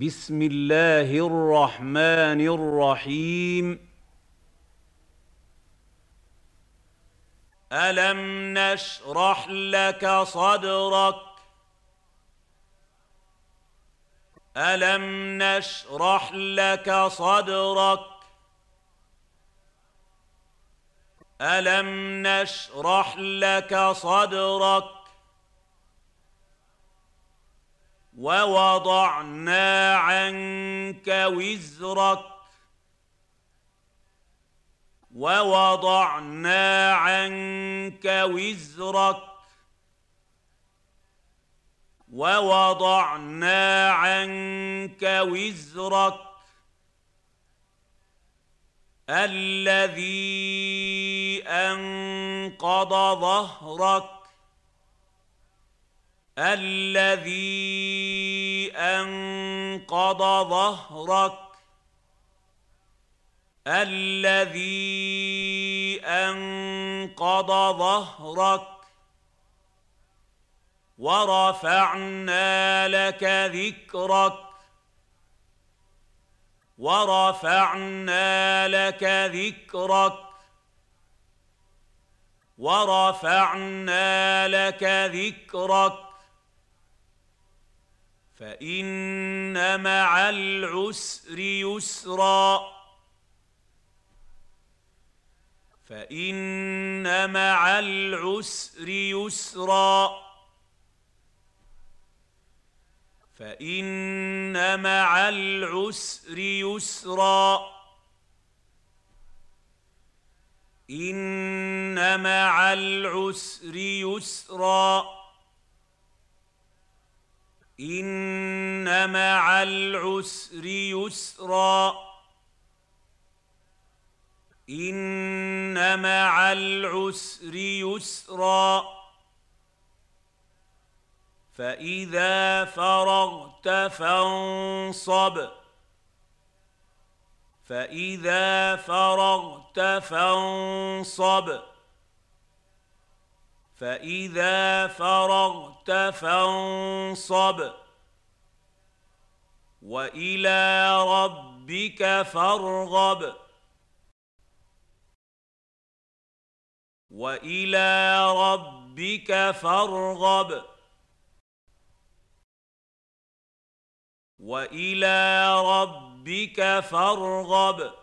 بسم الله الرحمن الرحيم. ألم نشرح لك صدرك؟ ألم نشرح لك صدرك؟ ألم نشرح لك صدرك؟ ووضعنا عنك وزرك ووضعنا عنك وزرك ووضعنا عنك وزرك. الذي أنقض ظهرك الذي أنقض ظهرك الذي أنقض ظهرك ورفعنا لك ذكرك ورفعنا لك ذكرك ورفعنا لك ذكرك. فإن مع العسر يسرا. فإن مع العسر يسرا. فإن مع العسر يسرا. إن مع العسر يسرا. إن مع العسر يسرا. إن مع العسر يسرا. فإذا فرغت فانصب. فإذا فرغت فانصب. فإذا فرغت فانصب. وإلى ربك فارغب. وإلى ربك فارغب. وإلى ربك فارغب.